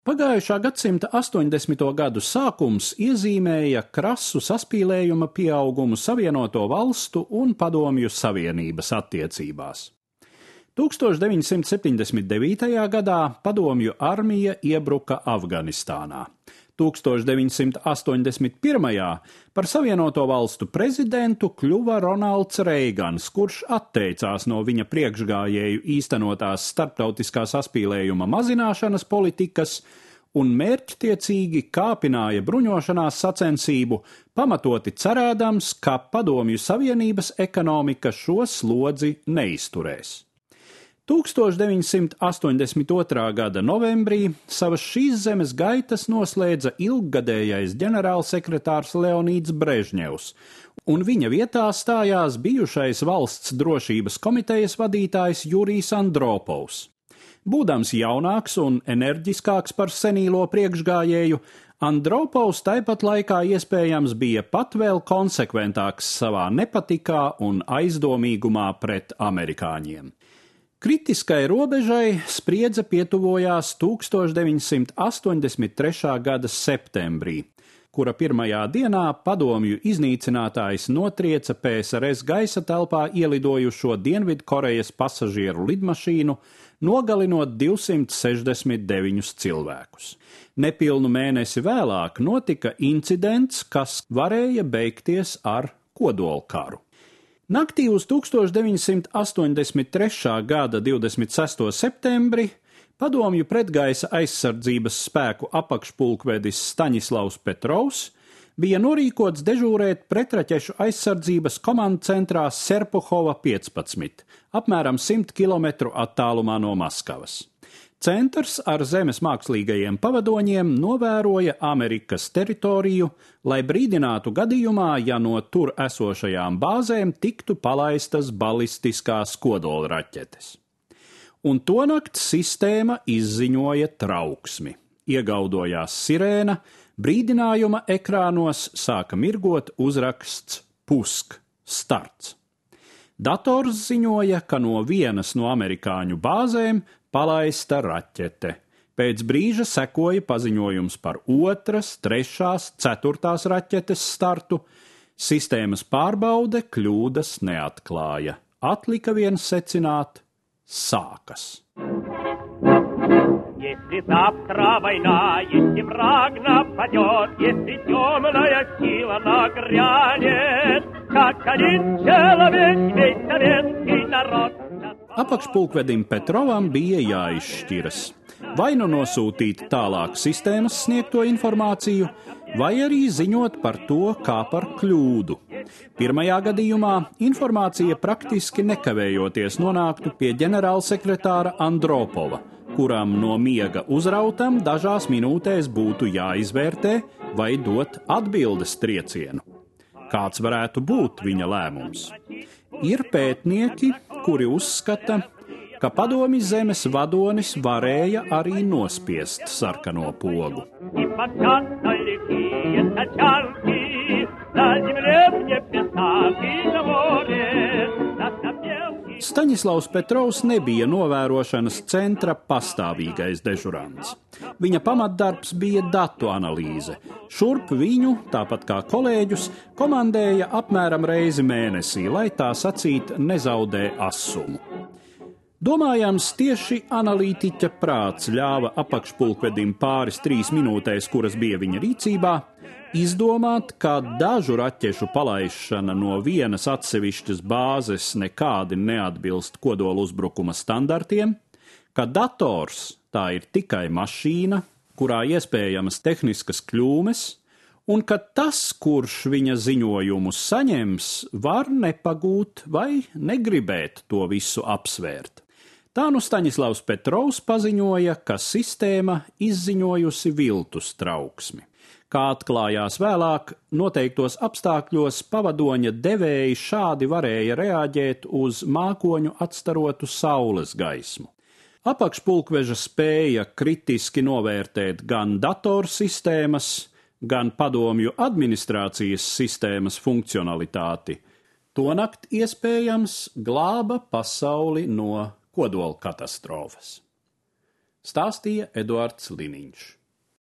Pagājušā gadsimta 80. gadu sākums iezīmēja krasu saspīlējuma pieaugumu Savienoto valstu un Padomju Savienības attiecībās. 1979. gadā Padomju armija iebruka Afganistānā. 1981. par Savienoto valstu prezidentu kļuva Ronalds Reigans, kurš atteicās no viņa priekšgājēju īstenotās starptautiskā saspīlējuma mazināšanas politikas un mērķtiecīgi kāpināja bruņošanās sacensību, pamatoti cerēdams, ka Padomju Savienības ekonomika šo slodzi neizturēs. 1982. gada novembrī savas šīs zemes gaitas noslēdza ilggadējais ģenerālsekretārs Leonīds Brežņevs, un viņa vietā stājās bijušais valsts drošības komitejas vadītājs Jurijs Andropovs. Būdams jaunāks un enerģiskāks par senīlo priekšgājēju, Andropovs tāpat laikā iespējams bija pat vēl konsekventāks savā nepatikā un aizdomīgumā pret amerikāņiem. Kritiskai robežai spriedze pietuvojās 1983. gada septembrī, kura pirmajā dienā padomju iznīcinātājs notrieca PSRS gaisa telpā ielidojušo Dienvidkorejas pasažieru lidmašīnu, nogalinot 269 cilvēkus. Nepilnu mēnesi vēlāk notika incidents, kas varēja beigties ar kodolkaru. Naktī uz 1983. gada 26. septembri padomju pretgaisa aizsardzības spēku apakšpulkvedis Staņislavs Petrovs bija norīkots dežūrēt pretraķešu aizsardzības komandu centrā Serpuhova 15, apmēram 100 km attālumā no Maskavas. Centrs ar zemes mākslīgajiem pavadoņiem novēroja Amerikas teritoriju, lai brīdinātu gadījumā, ja no tur esošajām bāzēm tiktu palaistas balistiskās kodolraķetes. Un tonakt sistēma izziņoja trauksmi. Iegaudojās sirēna, brīdinājuma ekrānos sāka mirgot uzraksts Pusk, starts. Dators ziņoja, ka no vienas no amerikāņu bāzēm palaista raķete. Pēc brīža sekoja paziņojums par otras, trešās, ceturtās raķetes startu. Sistēmas pārbaude kļūdas neatklāja. Atlika vien secināt - sākas. Если завтра война, если враг нападет, если темная сила нагрянет, как один человек весь советский народ Apakšpulkvedim Petrovam bija jāizšķiras. Vai nu nosūtīt tālāk sistēmas sniegto informāciju, vai arī ziņot par to kā par kļūdu. Pirmajā gadījumā informācija praktiski nekavējoties nonāktu pie ģenerālsekretāra Andropova, kuram no miega uzrautam dažās minūtēs būtu jāizvērtē vai dot atbildes triecienu. Kāds varētu būt viņa lēmums? Ir pētnieki, kuri uzskata, ka padomi zemes vadonis varēja arī nospiest sarkano pogu. Staņislavs Petrovs nebija novērošanas centra pastāvīgais dežurants. Viņa pamatdarbs bija datu analīze. Šurp viņu, tāpat kā kolēģus, komandēja apmēram reizi mēnesī, lai tā sacīt nezaudē asumu. Domājams, tieši analītiķa prāts ļāva apakšpulkvedim pāris trīs minūtēs, kuras bija viņa rīcībā, izdomāt, ka dažu raķešu palaišana no vienas atsevišķas bāzes nekādi neatbilst kodola uzbrukuma standartiem, ka dators tā ir tikai mašīna, kurā iespējamas tehniskas kļūmes, un ka tas, kurš viņa ziņojumus saņems, var nepagūt vai negribēt to visu apsvērt. Tā nu Staņislavs Petrovs paziņoja, ka sistēma izziņojusi viltus trauksmi. Kā atklājās vēlāk, noteiktos apstākļos pavadoņa devēji šādi varēja reaģēt uz mākoņu atstarotu saules gaismu. Apakšpulkveža spēja kritiski novērtēt gan datorsistēmas, gan padomju administrācijas sistēmas funkcionalitāti. Tonakt iespējams glāba pasauli no kodola katastrofas. stāstīja Eduards Liniņš.